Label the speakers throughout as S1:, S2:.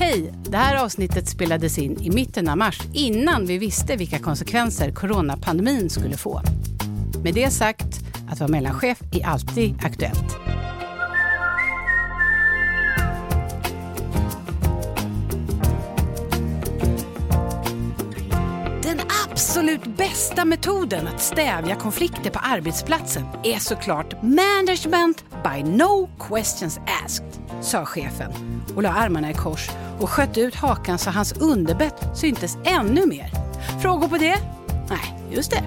S1: Hej! Det här avsnittet spelades in i mitten av mars innan vi visste vilka konsekvenser coronapandemin skulle få. Med det sagt, att vara mellanchef är alltid aktuellt. Den absolut bästa metoden att stävja konflikter på arbetsplatsen är såklart management by no questions asked, sa chefen och la armarna i kors och sköt ut hakan så hans underbett syntes ännu mer. Frågor på det? Nej, just det.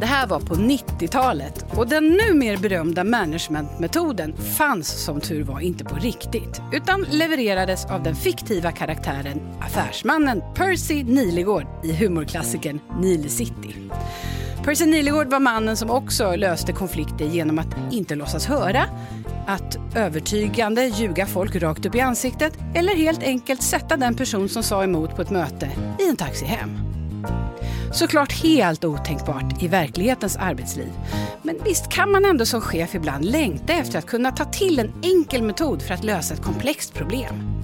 S1: Det här var på 90-talet och den numera berömda managementmetoden fanns som tur var inte på riktigt utan levererades av den fiktiva karaktären affärsmannen Percy Nilegård i humorklassikern Nile City. Percy Nilegård var mannen som också löste konflikter genom att inte låtsas höra, att övertygande ljuga folk rakt upp i ansiktet eller helt enkelt sätta den person som sa emot på ett möte i en taxi hem. Såklart helt otänkbart i verklighetens arbetsliv. Men visst kan man ändå som chef ibland längta efter att kunna ta till en enkel metod för att lösa ett komplext problem.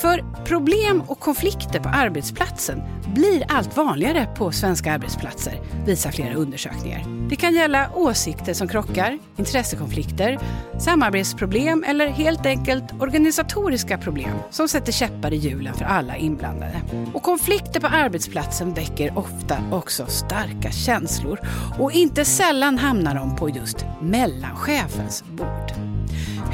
S1: För problem och konflikter på arbetsplatsen blir allt vanligare på svenska arbetsplatser, visar flera undersökningar. Det kan gälla åsikter som krockar, intressekonflikter, samarbetsproblem eller helt enkelt organisatoriska problem som sätter käppar i hjulen för alla inblandade. Och konflikter på arbetsplatsen väcker ofta också starka känslor och inte sällan hamnar de på just mellanchefens bord.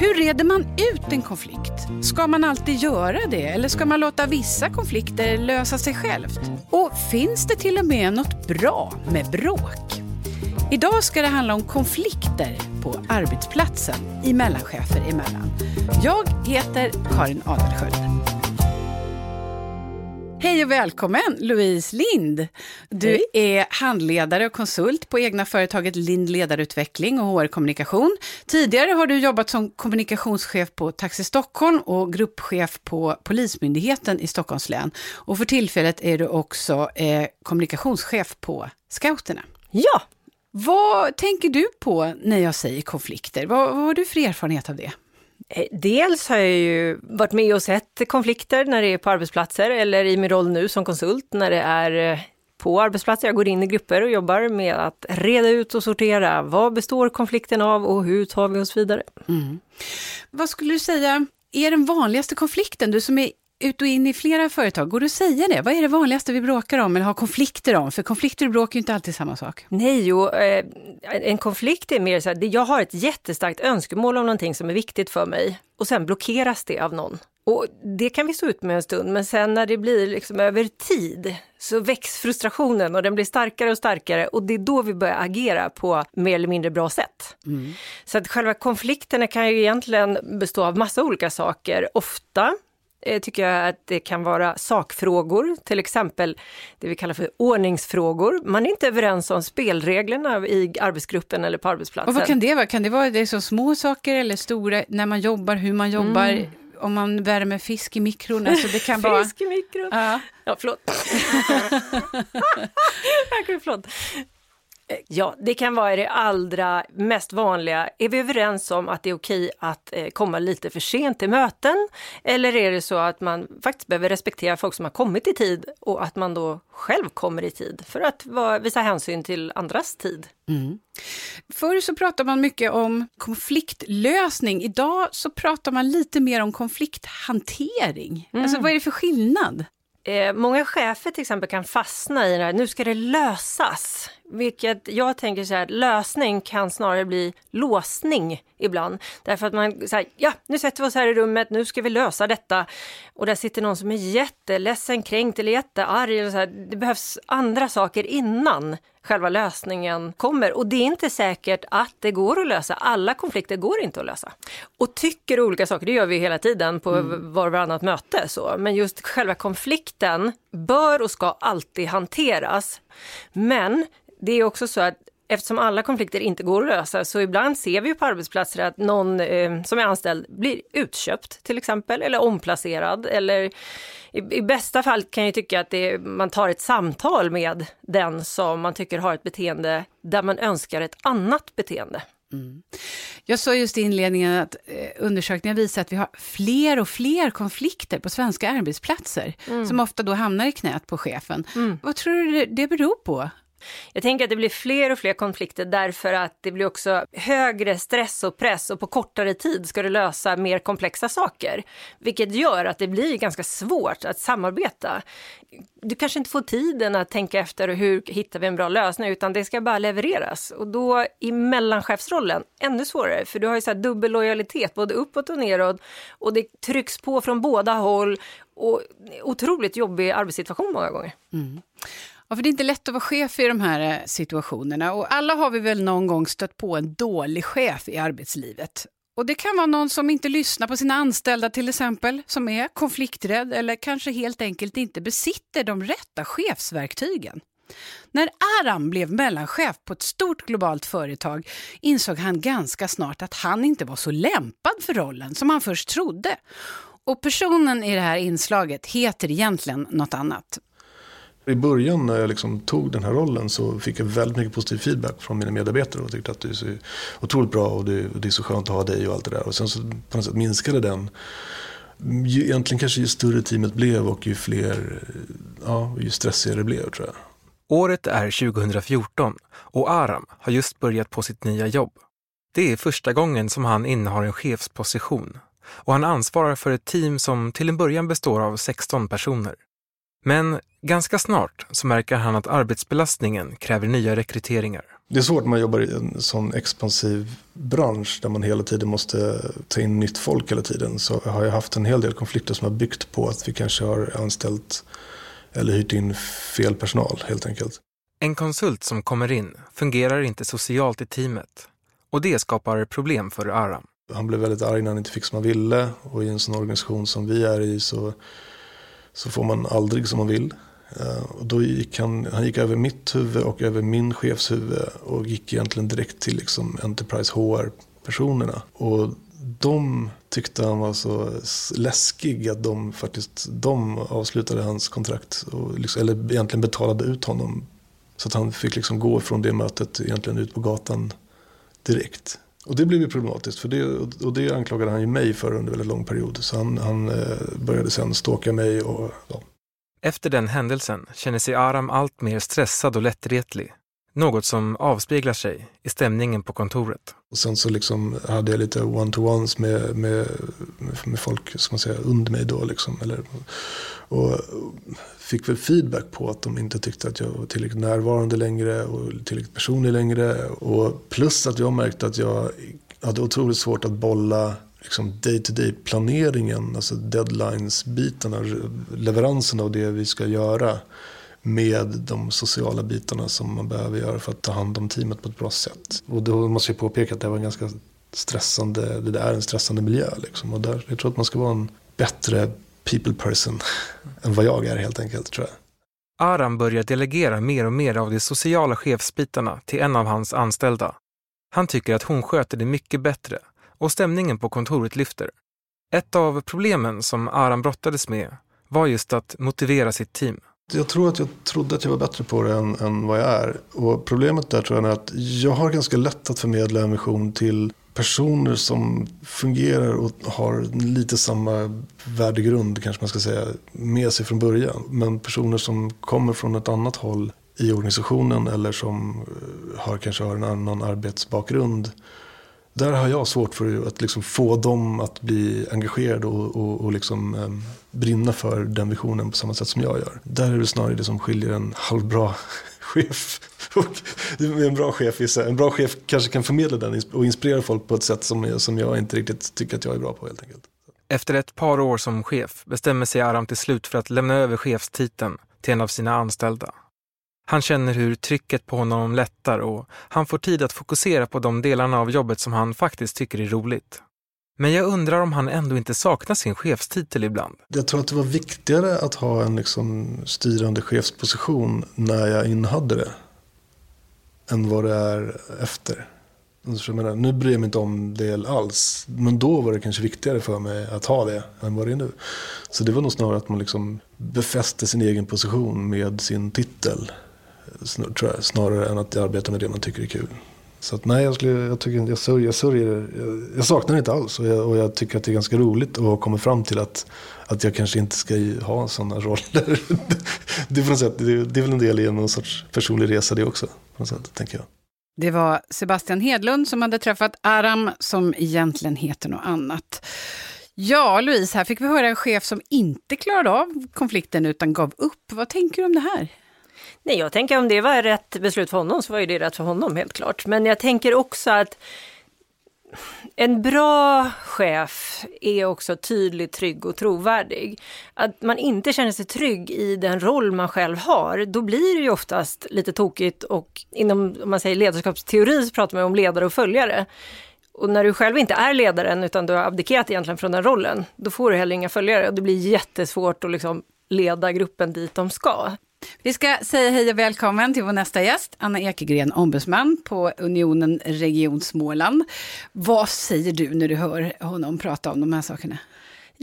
S1: Hur reder man ut en konflikt? Ska man alltid göra det eller ska man låta vissa konflikter lösa sig självt? Och finns det till och med något bra med bråk? Idag ska det handla om konflikter på arbetsplatsen i mellanchefer emellan. Jag heter Karin Adelsköld. Hej och välkommen Louise Lind. Du Hej. är handledare och konsult på egna företaget Lind Ledarutveckling och HR-kommunikation. Tidigare har du jobbat som kommunikationschef på Taxi Stockholm och gruppchef på Polismyndigheten i Stockholms län. Och för tillfället är du också eh, kommunikationschef på Scouterna.
S2: Ja!
S1: Vad tänker du på när jag säger konflikter? Vad, vad har du för erfarenhet av det?
S2: Eh, dels har jag ju varit med och sett konflikter när det är på arbetsplatser eller i min roll nu som konsult när det är eh, på arbetsplatser. Jag går in i grupper och jobbar med att reda ut och sortera. Vad består konflikten av och hur tar vi oss vidare? Mm.
S1: Vad skulle du säga är den vanligaste konflikten? Du som är ut och in i flera företag. Går det att säga det? Vad är det vanligaste vi bråkar om eller har konflikter om? För konflikter och bråk är ju inte alltid samma sak.
S2: Nej, jo, eh, en konflikt är mer så här, jag har ett jättestarkt önskemål om någonting som är viktigt för mig och sen blockeras det av någon. Och det kan vi stå ut med en stund, men sen när det blir liksom över tid så väcks frustrationen och den blir starkare och starkare och det är då vi börjar agera på mer eller mindre bra sätt. Mm. Så att själva konflikterna kan ju egentligen bestå av massa olika saker. Ofta tycker jag att det kan vara sakfrågor, till exempel det vi kallar för ordningsfrågor. Man är inte överens om spelreglerna i arbetsgruppen eller på arbetsplatsen.
S1: Och vad kan det vara? Kan det vara det så små saker eller stora, när man jobbar, hur man jobbar? Mm. Om man värmer fisk i mikron, alltså det kan vara...
S2: Fisk i mikron! Ja, ja förlåt. förlåt. Ja, det kan vara det allra mest vanliga. Är vi överens om att det är okej att eh, komma lite för sent till möten? Eller är det så att man faktiskt behöver respektera folk som har kommit i tid och att man då själv kommer i tid för att visa hänsyn till andras tid? Mm.
S1: Förr så pratade man mycket om konfliktlösning. Idag så pratar man lite mer om konflikthantering. Mm. Alltså vad är det för skillnad?
S2: Eh, många chefer till exempel kan fastna i det här, nu ska det lösas. Vilket jag tänker så här, lösning kan snarare bli låsning ibland. Därför att man säger, ja nu sätter vi oss här i rummet, nu ska vi lösa detta. Och där sitter någon som är jätteledsen, kränkt eller jättearg. Eller så här. Det behövs andra saker innan själva lösningen kommer. Och det är inte säkert att det går att lösa. Alla konflikter går inte att lösa. Och tycker olika saker, det gör vi hela tiden på mm. var och varannat möte. Så. Men just själva konflikten bör och ska alltid hanteras. Men det är också så att eftersom alla konflikter inte går att lösa så ibland ser vi på arbetsplatser att någon eh, som är anställd blir utköpt till exempel eller omplacerad eller i, i bästa fall kan jag tycka att det, man tar ett samtal med den som man tycker har ett beteende där man önskar ett annat beteende.
S1: Mm. Jag sa just i inledningen att eh, undersökningar visar att vi har fler och fler konflikter på svenska arbetsplatser, mm. som ofta då hamnar i knät på chefen. Mm. Vad tror du det beror på?
S2: Jag tänker att det blir fler och fler konflikter därför att det blir också högre stress och press och på kortare tid ska du lösa mer komplexa saker. Vilket gör att det blir ganska svårt att samarbeta. Du kanske inte får tiden att tänka efter hur hittar vi en bra lösning utan det ska bara levereras. Och då i mellanchefsrollen, ännu svårare för du har ju så här dubbel lojalitet både uppåt och neråt och det trycks på från båda håll och otroligt jobbig arbetssituation många gånger. Mm.
S1: Ja, för det är inte lätt att vara chef i de här eh, situationerna. Och alla har vi väl någon gång stött på en dålig chef i arbetslivet. Och det kan vara någon som inte lyssnar på sina anställda till exempel, som är konflikträdd eller kanske helt enkelt inte besitter de rätta chefsverktygen. När Aram blev mellanchef på ett stort globalt företag insåg han ganska snart att han inte var så lämpad för rollen som han först trodde. Och personen i det här inslaget heter egentligen något annat.
S3: I början när jag liksom tog den här rollen så fick jag väldigt mycket positiv feedback från mina medarbetare och tyckte att du är så otroligt bra och det, det är så skönt att ha dig och allt det där. Och sen så på något sätt minskade den. Ju, egentligen kanske ju större teamet blev och ju fler, ja, ju stressigare det blev tror jag.
S4: Året är 2014 och Aram har just börjat på sitt nya jobb. Det är första gången som han innehar en chefsposition och han ansvarar för ett team som till en början består av 16 personer. Men ganska snart så märker han att arbetsbelastningen kräver nya rekryteringar.
S3: Det är svårt när man jobbar i en sån expansiv bransch där man hela tiden måste ta in nytt folk hela tiden. Så har jag haft en hel del konflikter som har byggt på att vi kanske har anställt eller hyrt in fel personal helt enkelt.
S4: En konsult som kommer in fungerar inte socialt i teamet och det skapar problem för Aram.
S3: Han blev väldigt arg när han inte fick som han ville och i en sån organisation som vi är i så så får man aldrig som man vill. Eh, och då gick han, han gick över mitt huvud och över min chefs huvud och gick egentligen direkt till liksom Enterprise HR-personerna. Och de tyckte han var så läskig att de faktiskt de avslutade hans kontrakt. Och liksom, eller egentligen betalade ut honom. Så att han fick liksom gå från det mötet egentligen ut på gatan direkt. Och det blev ju problematiskt för det, och det anklagade han ju mig för under väldigt lång period. Så han, han eh, började sen ståka mig och ja.
S4: Efter den händelsen känner sig Aram allt mer stressad och lättretlig. Något som avspeglar sig i stämningen på kontoret.
S3: Och sen så liksom hade jag lite one-to-ones med, med, med folk som man säger, under mig då. Liksom, eller, och fick väl feedback på att de inte tyckte att jag var tillräckligt närvarande längre och tillräckligt personlig längre. Och plus att jag märkte att jag hade otroligt svårt att bolla liksom day-to-day planeringen, alltså deadlines-bitarna, leveransen av det vi ska göra med de sociala bitarna som man behöver göra för att ta hand om teamet på ett bra sätt. Och då måste jag påpeka att det var en ganska stressande, det är en stressande miljö. Liksom. Och där, jag tror att man ska vara en bättre people person än vad jag är helt enkelt tror jag.
S4: Aram börjar delegera mer och mer av de sociala chefsbitarna till en av hans anställda. Han tycker att hon sköter det mycket bättre och stämningen på kontoret lyfter. Ett av problemen som Aram brottades med var just att motivera sitt team.
S3: Jag tror att jag trodde att jag var bättre på det än, än vad jag är. Och problemet där tror jag är att jag har ganska lätt att förmedla en vision till personer som fungerar och har lite samma värdegrund kanske man ska säga med sig från början. Men personer som kommer från ett annat håll i organisationen eller som eh, har, kanske har en annan arbetsbakgrund. Där har jag svårt för att liksom få dem att bli engagerade och, och, och liksom, eh, brinna för den visionen på samma sätt som jag gör. Där är det snarare det som skiljer en halvbra chef. Och en bra chef, en bra chef kanske kan förmedla den och inspirera folk på ett sätt som jag, som jag inte riktigt tycker att jag är bra på helt enkelt.
S4: Efter ett par år som chef bestämmer sig Aram till slut för att lämna över chefstiteln till en av sina anställda. Han känner hur trycket på honom lättar och han får tid att fokusera på de delarna av jobbet som han faktiskt tycker är roligt. Men jag undrar om han ändå inte saknar sin chefstitel ibland.
S3: Jag tror att det var viktigare att ha en liksom styrande chefsposition när jag innehade det. Än vad det är efter. Alltså, jag menar, nu bryr jag mig inte om det alls. Men då var det kanske viktigare för mig att ha det än vad det är nu. Så det var nog snarare att man liksom befäste sin egen position med sin titel. Snarare än att arbeta med det man tycker är kul. Så att, nej, jag, skulle, jag, tycker, jag, sörjer, jag, sörjer, jag, jag saknar det inte alls. Och jag, och jag tycker att det är ganska roligt att komma fram till att, att jag kanske inte ska ha sådana roller. det, är på något sätt, det, det är väl en del i en sorts personlig resa det också. På något sätt, tänker jag.
S1: Det var Sebastian Hedlund som hade träffat Aram, som egentligen heter något annat. Ja, Louise, här fick vi höra en chef som inte klarade av konflikten utan gav upp. Vad tänker du om det här?
S2: Nej, jag tänker om det var rätt beslut för honom så var ju det rätt för honom helt klart. Men jag tänker också att en bra chef är också tydlig, trygg och trovärdig. Att man inte känner sig trygg i den roll man själv har, då blir det ju oftast lite tokigt och inom om man säger ledarskapsteori så pratar man om ledare och följare. Och när du själv inte är ledaren utan du har abdikerat egentligen från den rollen, då får du heller inga följare och det blir jättesvårt att liksom leda gruppen dit de ska.
S1: Vi ska säga hej och välkommen till vår nästa gäst, Anna Ekegren, ombudsman på Unionen Region Småland. Vad säger du när du hör honom prata om de här sakerna?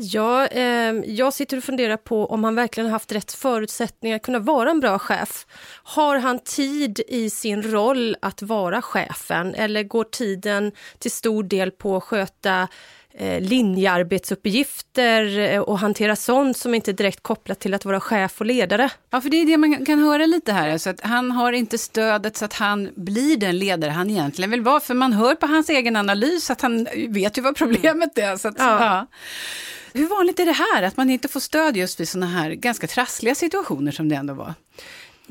S5: Ja, eh, jag sitter och funderar på om han verkligen haft rätt förutsättningar att kunna vara en bra chef. Har han tid i sin roll att vara chefen eller går tiden till stor del på att sköta linjearbetsuppgifter eh, och hantera sånt som inte är direkt kopplat till att vara chef och ledare.
S1: Ja, för det är det man kan höra lite här, så att han har inte stödet så att han blir den ledare han egentligen vill vara, för man hör på hans egen analys att han vet ju vad problemet är. Så att, ja. Ja. Hur vanligt är det här, att man inte får stöd just vid sådana här ganska trassliga situationer som det ändå var?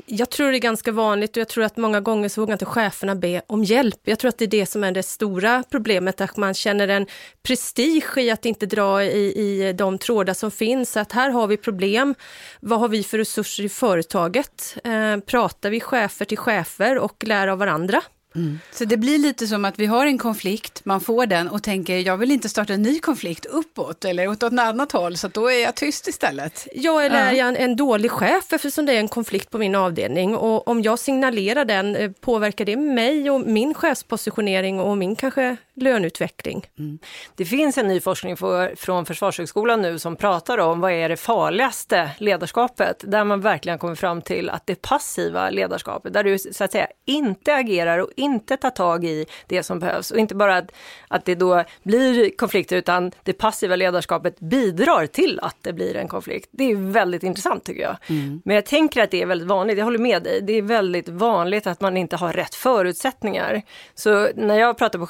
S5: Jag tror det är ganska vanligt och jag tror att många gånger så vågar inte cheferna be om hjälp. Jag tror att det är det som är det stora problemet, att man känner en prestige i att inte dra i, i de trådar som finns. Att här har vi problem. Vad har vi för resurser i företaget? Eh, pratar vi chefer till chefer och lär av varandra?
S1: Mm. Så det blir lite som att vi har en konflikt, man får den och tänker jag vill inte starta en ny konflikt uppåt eller åt ett annat håll så då är jag tyst istället.
S5: Ja, eller är jag en, en, dålig chef eftersom det är en konflikt på min avdelning och om jag signalerar den eh, påverkar det mig och min chefspositionering och min kanske löneutveckling. Mm.
S2: Det finns en ny forskning för, från Försvarshögskolan nu som pratar om vad är det farligaste ledarskapet, där man verkligen kommer fram till att det passiva ledarskapet, där du så att säga inte agerar och inte tar tag i det som behövs och inte bara att, att det då blir konflikter utan det passiva ledarskapet bidrar till att det blir en konflikt. Det är väldigt intressant tycker jag. Mm. Men jag tänker att det är väldigt vanligt, jag håller med dig, det är väldigt vanligt att man inte har rätt förutsättningar. Så när jag pratar på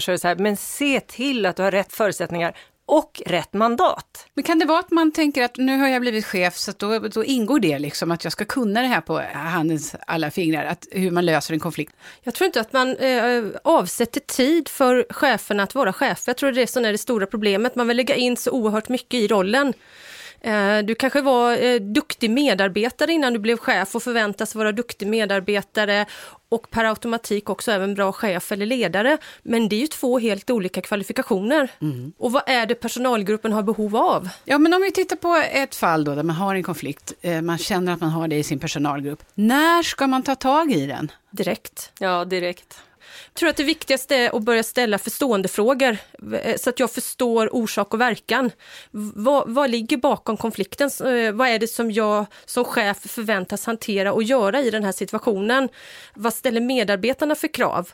S2: chefsutbildningar så är det så här, men se till att du har rätt förutsättningar och rätt mandat.
S1: Men kan det vara att man tänker att nu har jag blivit chef så då, då ingår det liksom att jag ska kunna det här på handens alla fingrar, att hur man löser en konflikt?
S5: Jag tror inte att man eh, avsätter tid för cheferna att vara chef. Jag tror det är det som är det stora problemet. Man vill lägga in så oerhört mycket i rollen. Eh, du kanske var eh, duktig medarbetare innan du blev chef och förväntas vara duktig medarbetare och per automatik också även bra chef eller ledare. Men det är ju två helt olika kvalifikationer. Mm. Och vad är det personalgruppen har behov av?
S1: Ja, men om vi tittar på ett fall då där man har en konflikt, eh, man känner att man har det i sin personalgrupp. När ska man ta tag i den?
S5: Direkt.
S2: Ja, direkt.
S5: Jag tror att det viktigaste är att börja ställa förståendefrågor eh, så att jag förstår orsak och verkan. Vad, vad ligger bakom konflikten? Eh, vad är det som jag som chef förväntas hantera och göra i den här situationen? Vad ställer medarbetarna för krav?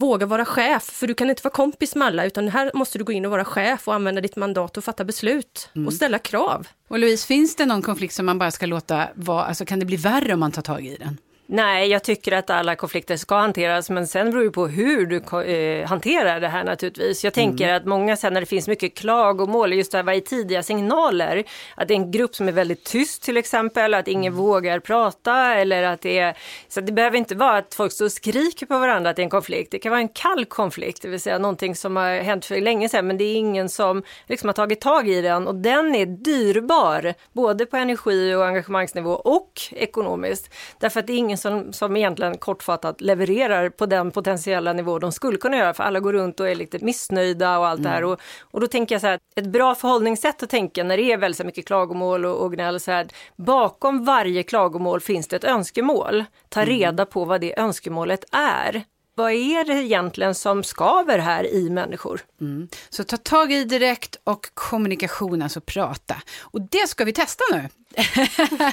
S5: Våga vara chef, för du kan inte vara kompis med alla, utan här måste du gå in och vara chef och använda ditt mandat och fatta beslut mm. och ställa krav.
S1: Och Louise, finns det någon konflikt som man bara ska låta vara, alltså kan det bli värre om man tar tag i den?
S2: Nej, jag tycker att alla konflikter ska hanteras, men sen beror det på hur du eh, hanterar det här naturligtvis. Jag tänker mm. att många sen när det finns mycket klagomål, just det här i tidiga signaler, att det är en grupp som är väldigt tyst till exempel, att ingen mm. vågar prata eller att det är, så det behöver inte vara att folk står och skriker på varandra att det är en konflikt. Det kan vara en kall konflikt, det vill säga någonting som har hänt för länge sedan, men det är ingen som liksom har tagit tag i den och den är dyrbar, både på energi och engagemangsnivå och ekonomiskt. Därför att det är ingen som, som egentligen kortfattat levererar på den potentiella nivå de skulle kunna göra, för alla går runt och är lite missnöjda och allt mm. det här. Mm. Och, och då tänker jag så här, ett bra förhållningssätt att tänka när det är väldigt mycket klagomål och, och gnäll, så här, bakom varje klagomål finns det ett önskemål. Ta mm. reda på vad det önskemålet är. vad är det egentligen som skaver här i människor?
S1: Mm. Så ta tag i direkt och kommunikation, alltså prata. Och det ska vi testa nu.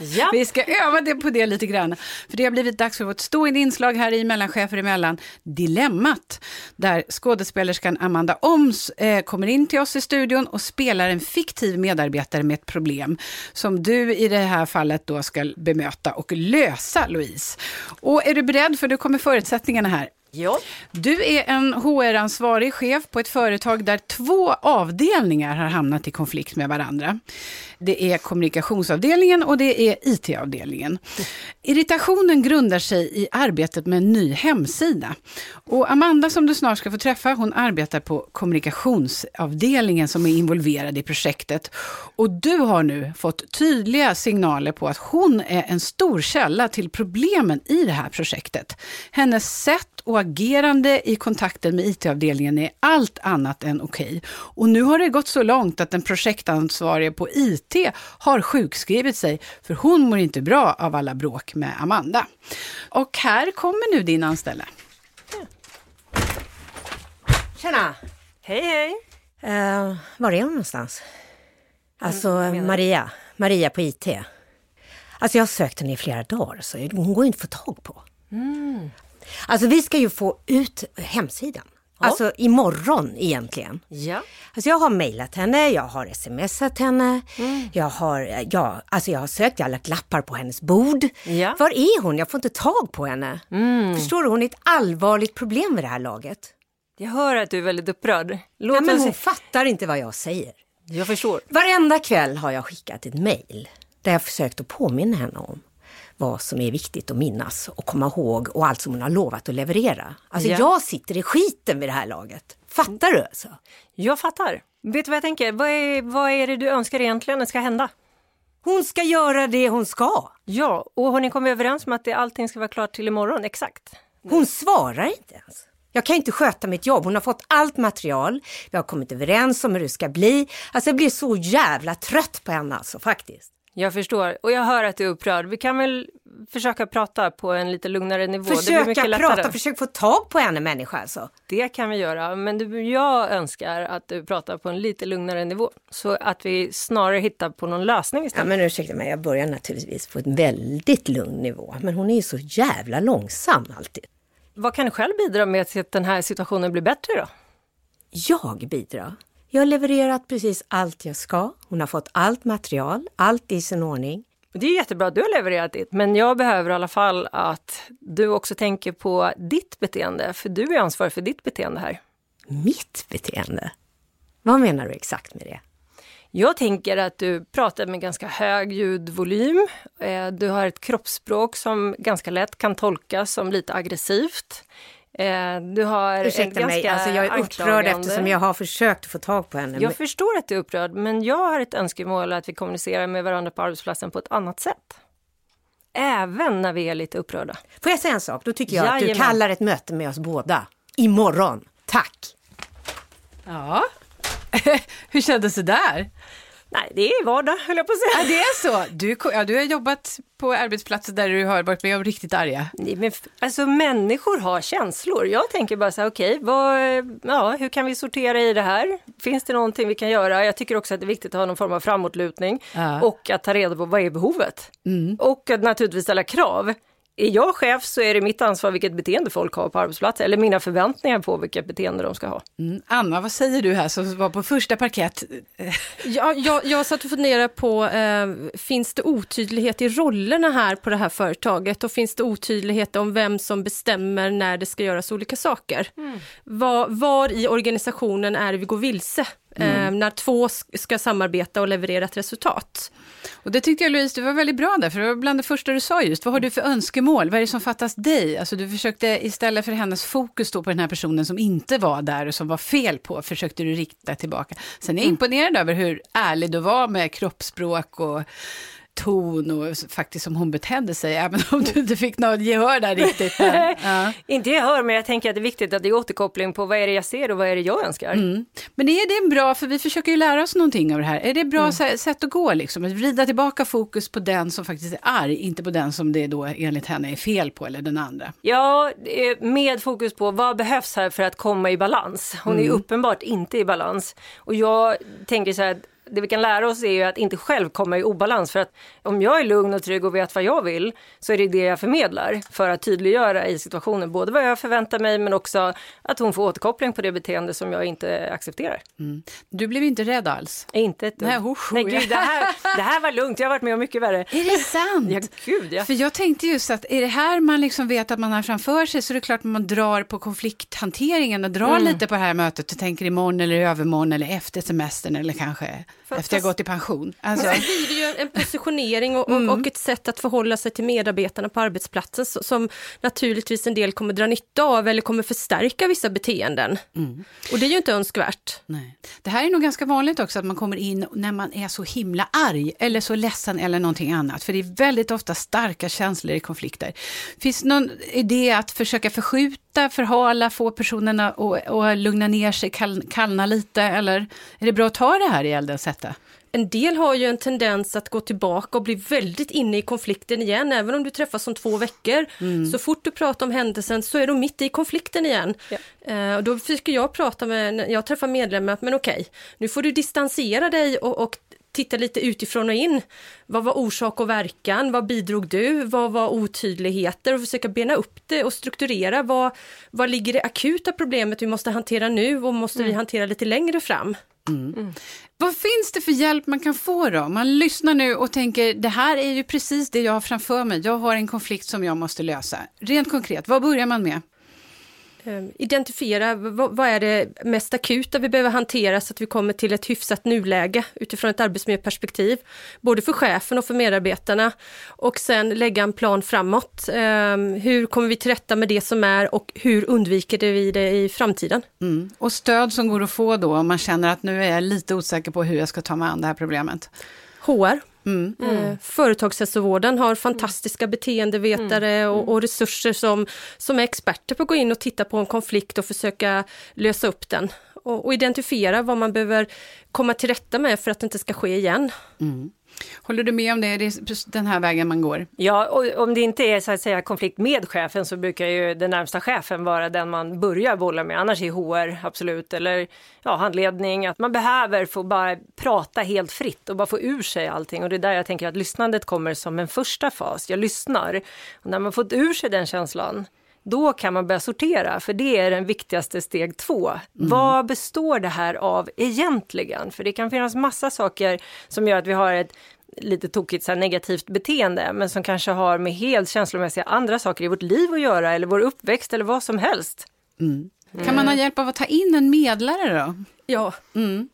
S2: Ja.
S1: vi ska öva det på det lite grann. För det har blivit dags för vårt stående inslag här i Mellanchefer emellan, Dilemmat. Där skådespelerskan Amanda Oms eh, kommer in till oss i studion och spelar en fiktiv medarbetare med ett problem. Som du i det här fallet då ska bemöta och lösa, Louise. Och är du beredd? För då kommer förutsättningarna här.
S2: Ja.
S1: Du är en HR-ansvarig chef på ett företag där två avdelningar har hamnat i konflikt med varandra. Det är kommunikationsavdelningen och det är IT-avdelningen. Irritationen grundar sig i arbetet med en ny hemsida. Och Amanda som du snart ska få träffa, hon arbetar på kommunikationsavdelningen som är involverad i projektet. Och du har nu fått tydliga signaler på att hon är en stor källa till problemen i det här projektet. Hennes sätt och agerande i kontakten med IT-avdelningen är allt annat än okej. Och nu har det gått så långt att den projektansvarige på IT har sjukskrivit sig, för hon mår inte bra av alla bråk med Amanda. Och här kommer nu din anställda.
S6: Tjena!
S2: Hej hej!
S6: Uh, var är hon någonstans? Alltså
S2: menar du?
S6: Maria, Maria på IT. Alltså jag har sökt henne i flera dagar så hon går inte att få tag på. Alltså vi ska ju få ut hemsidan. Alltså imorgon egentligen.
S2: Ja.
S6: Alltså jag har mejlat henne, jag har smsat henne, jag, har, ja, alltså jag har sökt, jag har lagt lappar på hennes bord.
S2: Ja.
S6: Var är hon? Jag får inte tag på henne. Förstår du, hon är ett allvarligt problem vid det här laget.
S2: Jag hör att du är väldigt upprörd. Låt
S6: Ja, men hon fattar inte vad jag säger.
S2: Jag förstår.
S6: Varenda kväll har jag skickat ett mejl där jag försökt att påminna henne om vad som är viktigt att minnas och komma ihåg och allt som hon har lovat att leverera. Alltså
S2: Ja.
S6: jag sitter i skiten vid det här laget. Fattar du alltså?
S2: Jag fattar. Vet du vad jag tänker? Vad är, vad är det du önskar egentligen ska hända?
S6: Hon ska göra det hon ska.
S2: Ja, och har ni kommit överens om att det, allting ska vara klart till imorgon? Exakt.
S6: Hon svarar inte ens. Jag kan inte sköta mitt jobb. Hon har fått allt material. Vi har kommit överens om hur det ska bli. Alltså jag blir så jävla trött på henne alltså faktiskt.
S2: Jag förstår. Och jag hör att du är upprörd. Vi kan väl försöka prata på en lite lugnare nivå.
S6: Försöka prata, försök få tag på henne människa alltså.
S2: Det kan vi göra, men du, jag önskar att du pratar på en lite lugnare nivå. Så att vi snarare hittar på någon lösning
S6: Ja
S2: istället.
S6: men ursäkta mig, jag börjar naturligtvis på en väldigt lugn nivå. Men hon är ju så jävla långsam alltid.
S2: Vad kan du själv bidra med till att den här situationen blir bättre då?
S6: Jag bidrar. Jag har levererat precis allt jag ska. Hon har fått allt material, allt i sin ordning.
S2: Det är jättebra att du har levererat ditt, men jag behöver i alla fall att du också tänker på ditt beteende, för du är ansvarig för ditt beteende här.
S6: Mitt beteende? Vad menar du exakt med det?
S2: Jag tänker att du pratar med ganska hög ljudvolym. Eh, Du har ett kroppsspråk som ganska lätt kan tolkas som lite aggressivt. Eh, Du har
S6: Ursäkta
S2: ganska
S6: mig, alltså jag är upprörd eftersom jag har försökt få tag på henne. Men-
S2: Jag förstår att du är upprörd, men jag har ett önskemål att vi kommunicerar med varandra på arbetsplatsen på ett annat sätt. Även när vi är lite upprörda.
S6: Får jag säga en sak? Då tycker jag att du
S2: Jajamän.
S6: kallar ett möte med oss båda. Imorgon. Tack!
S1: Ja, hur kändes det där?
S2: Nej, det är vardag, höll jag på att säga.
S1: Ja, det är så. Du, ja, du har jobbat på arbetsplatser där du har varit med om riktigt arga.
S2: Nej, men, alltså människor har känslor. Jag tänker bara så här, okej, vad, ja, hur kan vi sortera i det här? Finns det någonting vi kan göra? Jag tycker också att det är viktigt att ha någon form av framåtlutning
S1: Ja.
S2: och att ta reda på vad är behovet? Och att naturligtvis ställa krav. Är jag chef så är det mitt ansvar vilket beteende folk har på arbetsplatsen, eller mina förväntningar på vilket beteende de ska ha.
S1: Mm. Anna, vad säger du här som var på första parkett?
S5: Ja, jag, jag satt och funderade på, eh, finns det otydlighet i rollerna här på det här företaget och finns det otydlighet om vem som bestämmer när det ska göras olika saker? Var, var i organisationen är det vi går vilse? Eh, när två sk- ska samarbeta och leverera ett resultat.
S1: Och det tyckte jag Louise, du var väldigt bra där, för det var bland det första du sa just. Vad har du för önskemål? Vad är det som fattas dig? Alltså du försökte istället för hennes fokus då på den här personen som inte var där och som var fel på, försökte du rikta tillbaka. Sen är jag imponerad över hur ärlig du var med kroppsspråk och ton och faktiskt som hon betedde sig, även om du inte fick något gehör där riktigt. Men, ja.
S2: Inte gehör, men jag tänker att det är viktigt att det är återkoppling på vad är det jag ser och vad är det jag önskar.
S1: Mm. Men är det en bra, för vi försöker ju lära oss någonting av det här, är det ett bra mm. sätt att gå liksom? Att vrida tillbaka fokus på den som faktiskt är arg, inte på den som det då enligt henne är fel på eller den andra?
S2: Ja, med fokus på vad behövs här för att komma i balans. Hon mm. är uppenbart inte i balans. Och jag tänker så här, det vi kan lära oss är ju att inte själv komma i obalans. För att om jag är lugn och trygg och vet vad jag vill så är det det jag förmedlar för att tydliggöra i situationen både vad jag förväntar mig men också att hon får återkoppling på det beteende som jag inte accepterar. Mm.
S1: Du blev inte rädd alls?
S2: Inte ett
S1: Nej, oh,
S2: Nej gud, det här, det här var lugnt. Jag har varit med om mycket värre.
S1: Är det sant?
S2: Ja, gud ja.
S1: För jag tänkte just att är det här man liksom vet att man har framför sig så är det klart att man drar på konflikthanteringen och drar mm. lite på det här mötet och tänker imorgon eller övermorgon eller efter semestern eller kanske för, efter jag gått i pension.
S5: Alltså. Det blir ju en positionering och, mm. och, ett sätt att förhålla sig till medarbetarna på arbetsplatsen som naturligtvis en del kommer dra nytta av eller kommer förstärka vissa beteenden. Mm. Och det är ju inte önskvärt.
S1: Nej. Det här är nog ganska vanligt också att man kommer in när man är så himla arg eller så ledsen eller någonting annat. För det är väldigt ofta starka känslor i konflikter. Finns det någon idé att försöka förskjuta, förhala, få personerna att, lugna ner sig, kallna lite? Eller är det bra att ta det här i eldens sätta?
S5: En del har ju en tendens att gå tillbaka och bli väldigt inne i konflikten igen, även om du träffas om två veckor. Mm. Så fort du pratar om händelsen så är de mitt i konflikten igen. Ja. Uh, och då försöker jag prata med, jag träffar medlemmar, men okej, nu får du distansera dig och, och titta lite utifrån och in. Vad var orsak och verkan? Vad bidrog du? Vad var otydligheter? Och försöka bena upp det och strukturera. Vad, vad ligger det akuta problemet vi måste hantera nu och måste mm. vi hantera lite längre fram? Mm.
S1: Mm. Vad finns det för hjälp man kan få då? Man lyssnar nu och tänker, det här är ju precis det jag har framför mig. Jag har en konflikt som jag måste lösa. Rent konkret, vad börjar man med?
S5: Ehm, identifiera vad, är det mest akuta vi behöver hantera så att vi kommer till ett hyfsat nuläge utifrån ett arbetsmiljöperspektiv. Både för chefen och för medarbetarna. Och sen lägga en plan framåt. Um, hur kommer vi till rätta med det som är och hur undviker vi det i framtiden?
S1: Mm. Och stöd som går att få då om man känner att nu är jag lite osäker på hur jag ska ta mig an det här problemet.
S5: HR Mm. Mm. Företagshälsovården har fantastiska beteendevetare mm. och, och, resurser som, som är experter på att gå in och titta på en konflikt och försöka lösa upp den. Och, och identifiera vad man behöver komma till rätta med för att det inte ska ske igen.
S1: Håller du med om det? Det den här vägen man går?
S2: Ja, och om det inte är så att säga konflikt med chefen så brukar ju den närmsta chefen vara den man börjar bolla med. Annars är HR absolut, eller ja, handledning, att man behöver få bara prata helt fritt och bara få ur sig allting. Och det är där jag tänker att lyssnandet kommer som en första fas. Jag lyssnar. Och när man fått ur sig den känslan, då kan man börja sortera, för det är den viktigaste steg två. Mm. Vad består det här av egentligen? För det kan finnas massa saker som gör att vi har ett lite tokigt så negativt beteende, men som kanske har med helt känslomässiga andra saker i vårt liv att göra, eller vår uppväxt eller vad som helst.
S1: Mm. Kan man ha hjälp av att ta in en medlare då?
S5: Ja. Mm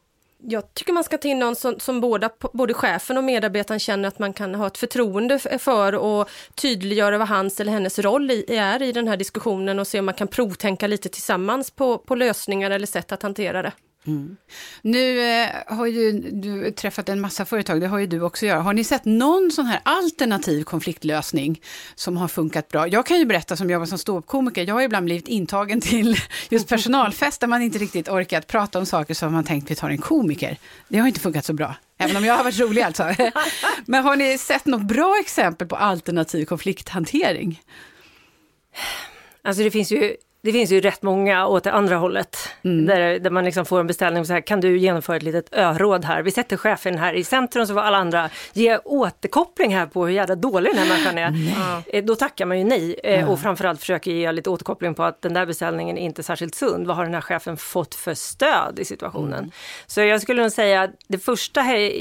S5: jag tycker man ska ta in någon som, som båda, både chefen och medarbetaren känner att man kan ha ett förtroende för och tydliggöra vad hans eller hennes roll i, är i den här diskussionen och se om man kan provtänka lite tillsammans på, på lösningar eller sätt att hantera det. Mm.
S1: Nu eh, har ju du träffat en massa företag, det har ju du också gjort. Har ni sett någon sån här alternativ konfliktlösning som har funkat bra? Jag kan ju berätta som jobbar som ståuppkomiker, jag har ibland blivit intagen till just personalfest där man inte riktigt orkat prata om saker som man tänkt vi tar en komiker. Det har inte funkat så bra, även om jag har varit rolig alltså. Men har ni sett något bra exempel på alternativ konflikthantering?
S2: Alltså det finns ju det finns ju rätt många åt det andra hållet. Mm. Där, där man liksom får en beställning så här, kan du genomföra ett litet öråd här? Vi sätter chefen här i centrum så får alla andra ge återkoppling här på hur jävla dålig den här människan är. Nej. Eh, då tackar man ju nej mm. och framförallt försöker ge lite återkoppling på att den där beställningen är inte särskilt sund. Vad har den här chefen fått för stöd i situationen? Mm. Så jag skulle nog säga att det första här,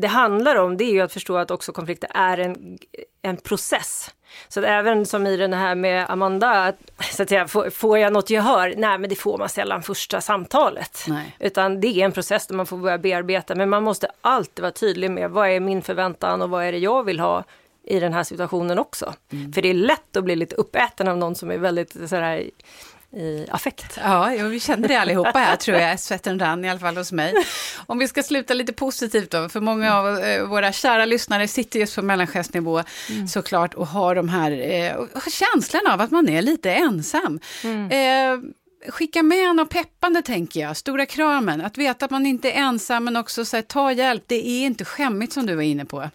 S2: det handlar om det är ju att förstå att också konflikter är en, en process. Så att även som i den här med Amanda, så att säga, får, får jag något gehör? Nej, men det får man sällan första samtalet. Nej. Utan det är en process där man får börja bearbeta. Men man måste alltid vara tydlig med vad är min förväntan och vad är det jag vill ha i den här situationen också. Mm. För det är lätt att bli lite uppäten av någon som är väldigt sådär i affekt.
S1: Ja, vi känner det allihopa här tror jag. Svetten rann i alla fall hos mig. Om vi ska sluta lite positivt då, för många av eh, våra kära lyssnare sitter just på mellanchefsnivå mm. såklart och har de här eh, känslan av att man är lite ensam. Mm. Eh, skicka med något peppande tänker jag, stora kramen, att veta att man inte är ensam men också så här, ta hjälp, det är inte skämmigt som du var inne på.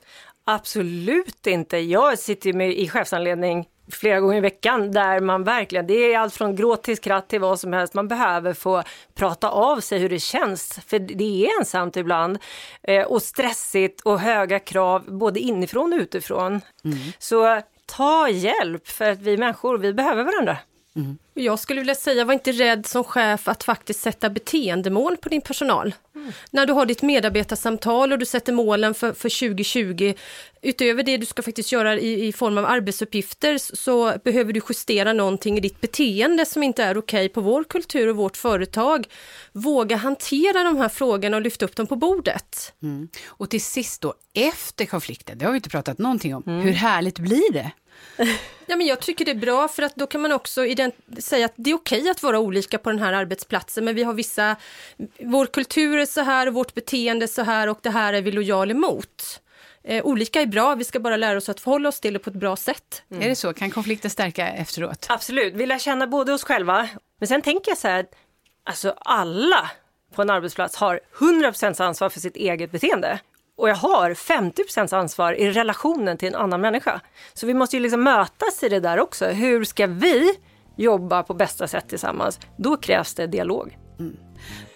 S2: Absolut inte. Jag sitter med i chefsanledning flera gånger i veckan där man verkligen, det är allt från gråt till skratt till vad som helst. Man behöver få prata av sig hur det känns, för det är ensamt ibland eh, och stressigt och höga krav både inifrån och utifrån. Mm. Så ta hjälp för att vi människor, vi behöver varandra.
S5: Mm. Jag skulle vilja säga, var inte rädd som chef att faktiskt sätta beteendemål på din personal. Mm. När du har ditt medarbetarsamtal och du sätter målen för, för 2020, utöver det du ska faktiskt göra i, i form av arbetsuppgifter, så behöver du justera någonting i ditt beteende som inte är okej okay på vår kultur och vårt företag. Våga hantera de här frågorna och lyfta upp dem på bordet.
S1: Mm. Och till sist då, efter konflikten, det har vi inte pratat någonting om, mm. hur härligt blir det?
S5: Ja, men jag tycker det är bra för att då kan man också säga att det är okej att vara olika på den här arbetsplatsen men vi har vissa, vår kultur är så här vårt beteende är så här och det här är vi lojal emot. Eh, olika är bra, vi ska bara lära oss att förhålla oss till det på ett bra sätt.
S1: Mm. Är det så? Kan konflikter stärka efteråt?
S2: Absolut, vi lär känna både oss själva, men sen tänker jag så här, alltså alla på en arbetsplats har 100% ansvar för sitt eget beteende och jag har 50% ansvar i relationen till en annan människa. Så vi måste ju liksom mötas i det där också. Hur ska vi jobba på bästa sätt tillsammans? Då krävs det dialog. Mm.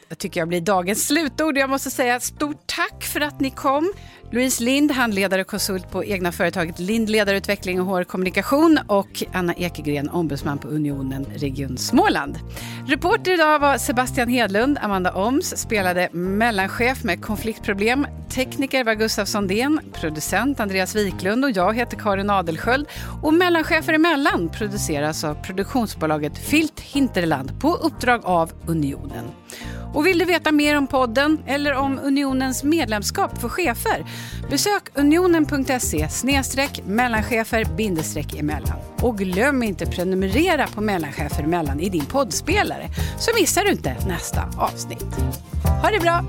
S1: Det tycker jag blir dagens slutord. Jag måste säga stort tack för att ni kom. Louise Lind, handledare och konsult på egna företaget Lind Ledarutveckling och HR-kommunikation och Anna Ekegren, ombudsman på Unionen Region Småland. Reporter idag var Sebastian Hedlund, Amanda Oms spelade mellanchef med konfliktproblem. Tekniker var Gustav Sondén, producent Andreas Wiklund och jag heter Karin Adelsköld. Och Mellanchefer emellan produceras av produktionsbolaget Filt Hinterland på uppdrag av Unionen. Och vill du veta mer om podden eller om Unionens medlemskap för chefer? Besök unionen.se mellanchefer emellan. Och glöm inte prenumerera på Mellanchefer emellan i din poddspelare så missar du inte nästa avsnitt. Ha det bra!